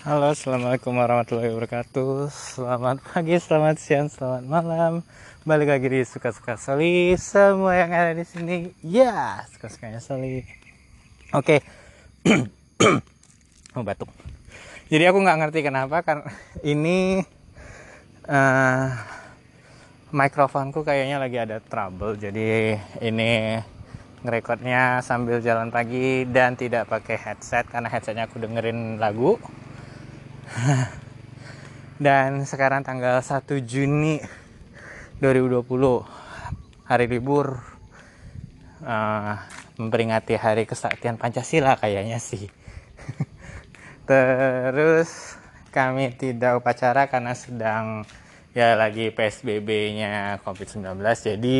Halo, assalamualaikum warahmatullahi wabarakatuh. Selamat pagi, selamat siang, selamat malam. Balik lagi di suka-suka Soli. Semua yang ada di sini, ya suka-sukanya Soli. Oke, oh batuk. Jadi aku nggak ngerti kenapa kan ini uh, mikrofonku kayaknya lagi ada trouble. Jadi ini ngerekodnya sambil jalan pagi dan tidak pakai headset karena headsetnya aku dengerin lagu dan sekarang tanggal 1 Juni 2020 hari libur. Uh, memperingati hari kesaktian Pancasila kayaknya sih. Terus kami tidak upacara karena sedang ya lagi PSBB-nya COVID-19 jadi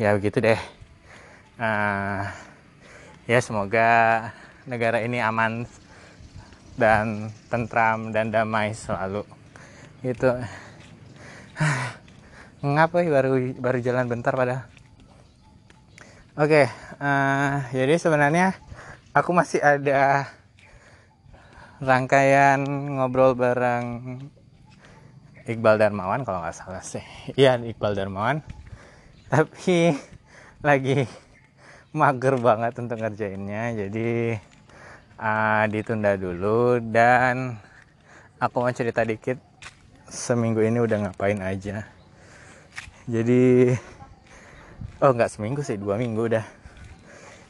ya begitu deh. Uh, ya semoga negara ini aman dan tentram dan damai selalu. Itu. Ngapa baru baru jalan bentar pada oke okay, uh, eh, jadi sebenarnya aku masih ada rangkaian ngobrol bareng Iqbal Darmawan kalau nggak salah sih. Iya Iqbal Darmawan. Tapi lagi mager banget untuk ngerjainnya jadi uh, ditunda dulu dan aku mau cerita dikit. Seminggu ini udah ngapain aja. Jadi oh nggak seminggu sih dua minggu udah.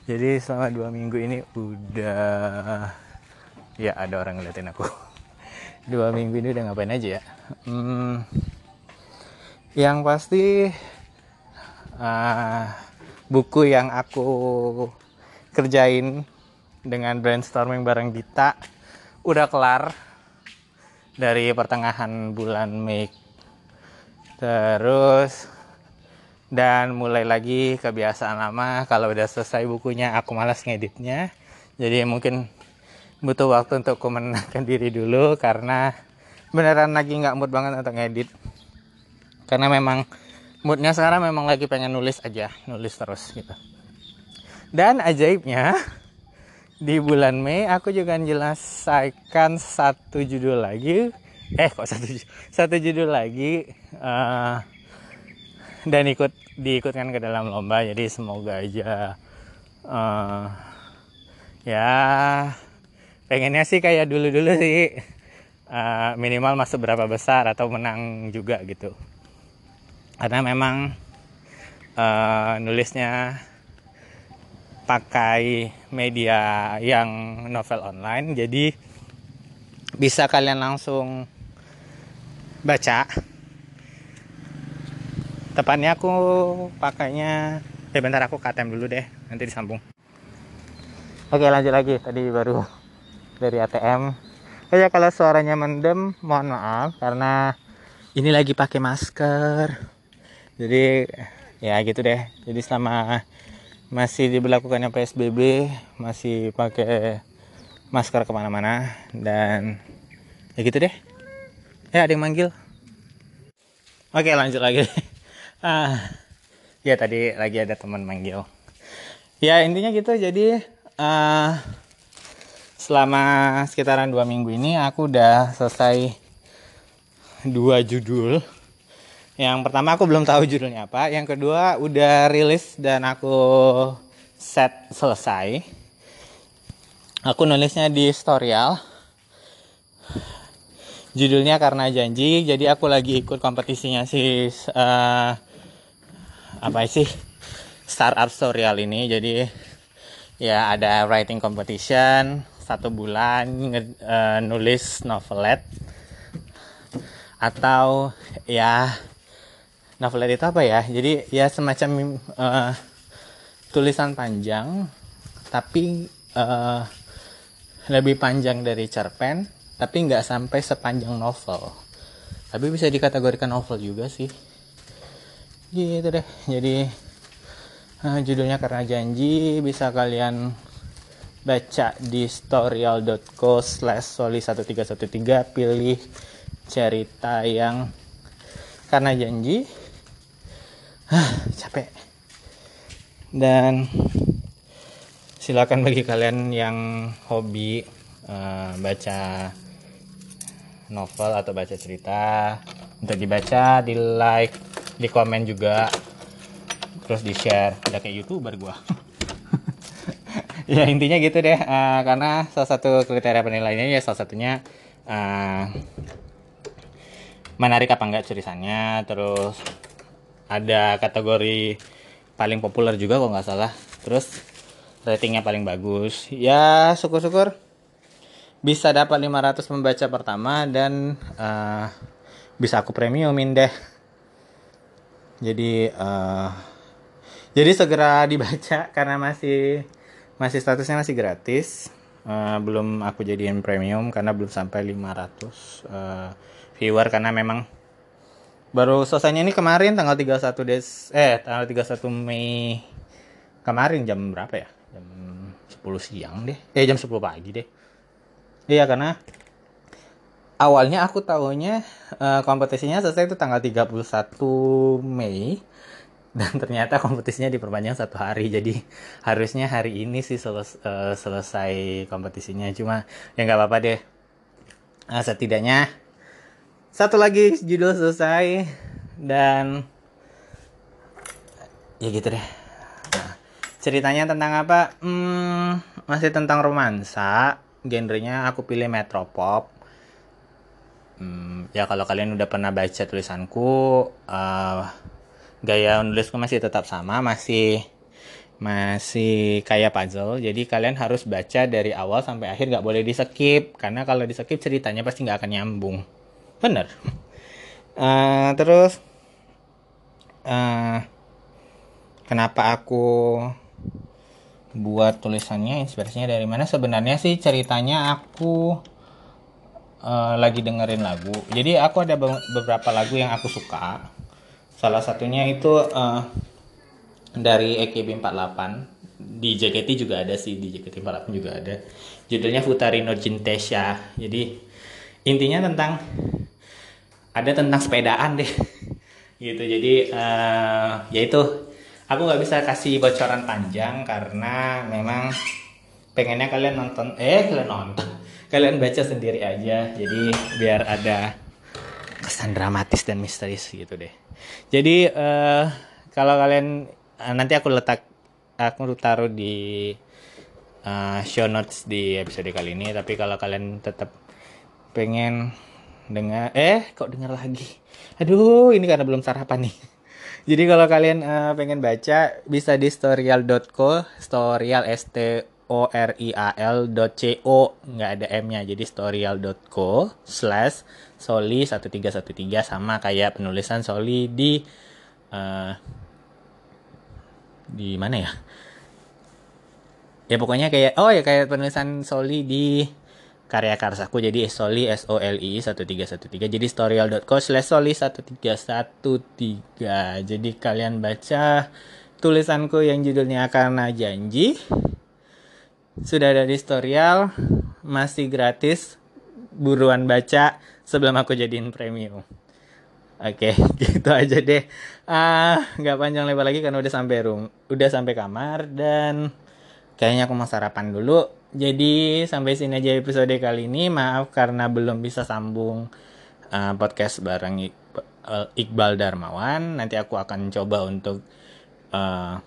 Jadi selama dua minggu ini udah ya ada orang ngeliatin aku. Dua minggu ini udah ngapain aja ya? Hmm, yang pasti uh, buku yang aku kerjain dengan brainstorming bareng Dita udah kelar dari pertengahan bulan Mei. Terus dan mulai lagi kebiasaan lama kalau udah selesai bukunya aku malas ngeditnya. Jadi mungkin butuh waktu untuk menenangkan diri dulu karena beneran lagi nggak mood banget untuk ngedit. Karena memang moodnya sekarang memang lagi pengen nulis aja nulis terus gitu. Dan ajaibnya di bulan Mei aku juga menjelaskan satu judul lagi. Eh kok satu satu judul lagi? Uh, dan ikut diikutkan ke dalam lomba. Jadi semoga aja uh, ya pengennya sih kayak dulu dulu sih. Uh, minimal masuk berapa besar atau menang juga gitu. Karena memang uh, nulisnya pakai media yang novel online. Jadi bisa kalian langsung baca. Tepatnya aku pakainya eh bentar aku KTM dulu deh nanti disambung. Oke lanjut lagi. Tadi baru dari ATM oh ya kalau suaranya mendem mohon maaf karena ini lagi pakai masker. Jadi ya gitu deh. Jadi selama masih diberlakukannya PSBB masih pakai masker ke mana-mana dan ya gitu deh. Ya ada yang manggil? Oke lanjut lagi. Ah ya tadi lagi ada teman manggil. Ya intinya gitu. Jadi uh, selama sekitaran dua minggu ini aku udah selesai dua judul yang pertama aku belum tahu judulnya apa. Yang kedua udah rilis dan aku set selesai. Aku nulisnya di Storyal. Judulnya karena janji, jadi aku lagi ikut kompetisinya si uh, apa sih startup Storyal ini. Jadi ya ada writing competition satu bulan uh, nulis novelet atau ya novelet itu apa ya? Jadi ya semacam uh, tulisan panjang tapi uh, lebih panjang dari cerpen tapi nggak sampai sepanjang novel. Tapi bisa dikategorikan novel juga sih. Gitu deh. Jadi uh, judulnya karena janji bisa kalian baca di storyal.co slash soli 1313 pilih cerita yang karena janji capek. Dan silakan bagi kalian yang hobi uh, baca novel atau baca cerita untuk dibaca di like di komen juga. Terus di share. Udah kayak youtuber gua. Ya intinya gitu deh. Uh, karena salah satu kriteria penilaiannya ya salah satunya uh, menarik apa enggak tulisannya terus ada kategori paling populer juga kok nggak salah. Terus ratingnya paling bagus. Ya syukur-syukur bisa dapat 500 membaca pertama dan uh, bisa aku premiumin deh. Jadi uh, jadi segera dibaca karena masih masih statusnya masih gratis. Uh, belum aku jadiin premium karena belum sampai 500 uh, viewer karena memang baru selesainya ini kemarin tanggal 31 des eh tanggal 31 Mei kemarin jam berapa ya? Jam 10 siang deh. Eh jam 10 pagi deh. Iya karena awalnya aku tahunya uh, kompetisinya selesai itu tanggal 31 Mei. Dan ternyata kompetisinya diperpanjang satu hari. Jadi harusnya hari ini sih seles uh, selesai kompetisinya. Cuma ya nggak apa-apa deh. Uh, setidaknya satu lagi judul selesai. Dan ya gitu deh. Nah, ceritanya tentang apa? Hmm, masih tentang romansa. Genrenya aku pilih metropop. Hmm, ya kalau kalian udah pernah baca tulisanku uh, gaya nulisku masih tetap sama masih masih kayak puzzle. Jadi kalian harus baca dari awal sampai akhir nggak boleh di skip karena kalau di skip ceritanya pasti nggak akan nyambung bener uh, terus uh, kenapa aku buat tulisannya inspirasinya dari mana? Sebenarnya sih ceritanya aku uh, lagi dengerin lagu. Jadi aku ada beberapa lagu yang aku suka. Salah satunya itu uh, dari EKB48 di JKT juga ada sih di JKT48 juga ada. Judulnya Futarino Jintesha. Jadi intinya tentang ada tentang sepedaan deh. Gitu jadi uh, yaitu aku nggak bisa kasih bocoran panjang karena memang pengennya kalian nonton eh kalian nonton. Kalian baca sendiri aja jadi biar ada kesan dramatis dan misteris gitu deh. Jadi uh, kalau kalian uh, nanti aku letak aku taruh di uh, show notes di episode kali ini tapi kalau kalian tetap pengen dengar eh kok dengar lagi aduh ini karena belum sarapan nih jadi kalau kalian uh, pengen baca bisa di storyal.co, storyal s t o r i a l .co nggak ada m-nya. Jadi storyal.co slash soli 1313 sama kayak penulisan soli di uh, di mana ya? Ya pokoknya kayak oh ya kayak penulisan soli di karya karsaku jadi soli s o l i 1313 jadi storyal.co slash soli 1313 jadi kalian baca tulisanku yang judulnya karena janji. Sudah ada di storyal masih gratis buruan baca sebelum aku jadiin premium. Oke, gitu aja deh. Ah, nggak panjang lebar lagi karena udah sampai room, udah sampai kamar dan kayaknya aku mau sarapan dulu jadi sampai sini aja episode kali ini. Maaf karena belum bisa sambung uh, podcast bareng Iqbal Darmawan. Nanti aku akan coba untuk uh,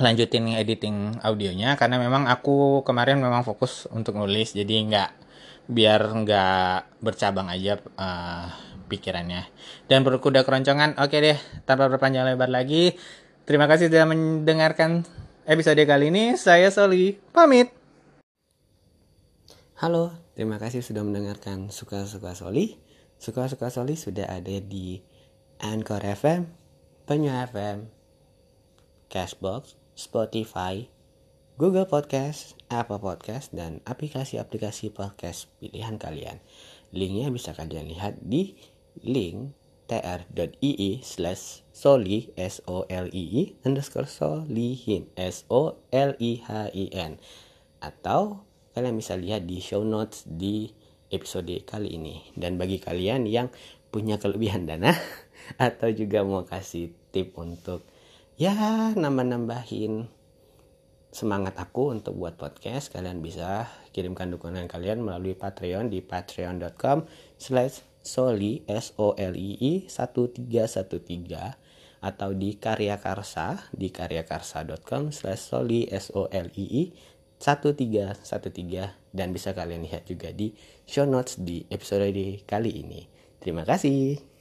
lanjutin editing audionya. Karena memang aku kemarin memang fokus untuk nulis. Jadi nggak biar nggak bercabang aja uh, pikirannya. Dan berkuda keroncongan oke deh tanpa berpanjang lebar lagi. Terima kasih sudah mendengarkan episode kali ini. Saya Soli pamit Halo, terima kasih sudah mendengarkan Suka-Suka Soli. Suka-Suka Soli sudah ada di Anchor FM, Penyu FM, Cashbox, Spotify, Google Podcast, Apple Podcast, dan aplikasi-aplikasi podcast pilihan kalian. Linknya bisa kalian lihat di link tr.ii slash soli s o l i i underscore solihin s o l i h i n atau kalian bisa lihat di show notes di episode kali ini. Dan bagi kalian yang punya kelebihan dana atau juga mau kasih tip untuk ya nambah-nambahin semangat aku untuk buat podcast, kalian bisa kirimkan dukungan kalian melalui Patreon di patreon.com slash soli s o l i i 1313 atau di Karya Karsa di karyakarsa.com slash soli s o l i i 1313 dan bisa kalian lihat juga di show notes di episode kali ini. Terima kasih.